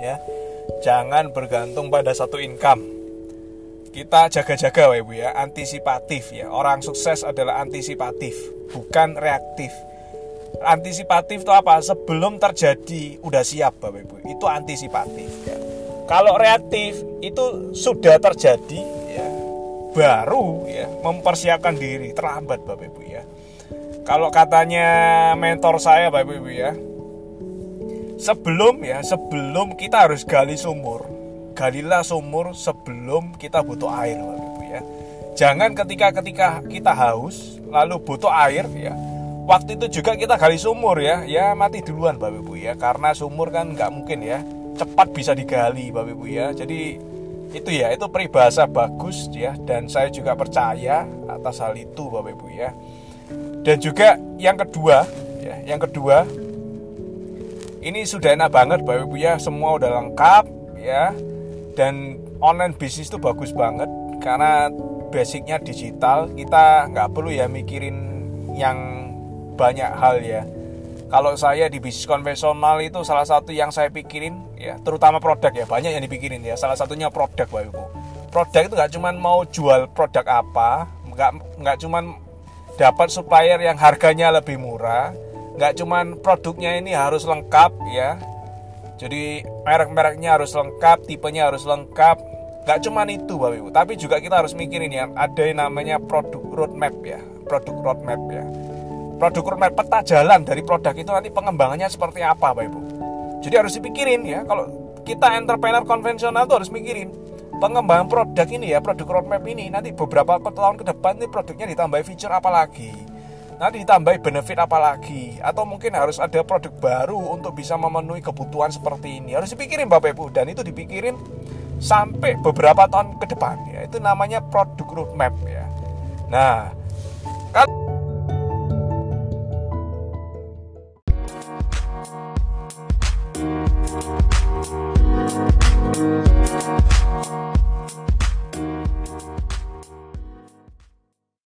ya. Jangan bergantung pada satu income. Kita jaga-jaga Bapak Ibu ya. Antisipatif ya. Orang sukses adalah antisipatif bukan reaktif. Antisipatif itu apa? Sebelum terjadi udah siap Bapak Ibu. Itu antisipatif ya. Kalau reaktif itu sudah terjadi ya baru ya mempersiapkan diri terlambat Bapak Ibu ya. Kalau katanya mentor saya Bapak Ibu ya sebelum ya sebelum kita harus gali sumur galilah sumur sebelum kita butuh air Bapak Ibu ya. Jangan ketika ketika kita haus lalu butuh air ya. Waktu itu juga kita gali sumur ya. Ya mati duluan Bapak Ibu ya. Karena sumur kan nggak mungkin ya. Cepat bisa digali Bapak Ibu ya. Jadi itu ya itu peribahasa bagus ya. Dan saya juga percaya atas hal itu Bapak Ibu ya. Dan juga yang kedua ya yang kedua ini sudah enak banget Bapak Ibu ya. Semua udah lengkap ya. Dan online bisnis itu bagus banget karena basicnya digital. Kita nggak perlu ya mikirin yang banyak hal ya. Kalau saya di bisnis konvensional itu salah satu yang saya pikirin ya terutama produk ya. Banyak yang dipikirin ya. Salah satunya produk Bapak Ibu produk itu nggak cuman mau jual produk apa nggak nggak cuman dapat supplier yang harganya lebih murah nggak cuman produknya ini harus lengkap ya. Jadi merek-mereknya harus lengkap tipenya harus lengkap. Nggak cuman itu bapak ibu. Tapi juga kita harus mikirin ya ada yang namanya produk roadmap ya. Produk roadmap ya. Produk roadmap peta jalan dari produk itu nanti pengembangannya seperti apa bapak ibu. Jadi harus dipikirin ya. Kalau kita entrepreneur konvensional tuh harus mikirin pengembangan produk ini ya. Produk roadmap ini. Nanti beberapa tahun ke depan nih produknya ditambah feature apa lagi nanti ditambah benefit apa lagi? Atau mungkin harus ada produk baru untuk bisa memenuhi kebutuhan seperti ini? Harus dipikirin Bapak Ibu. Dan itu dipikirin sampai beberapa tahun ke depan ya itu namanya produk roadmap ya. Nah kalau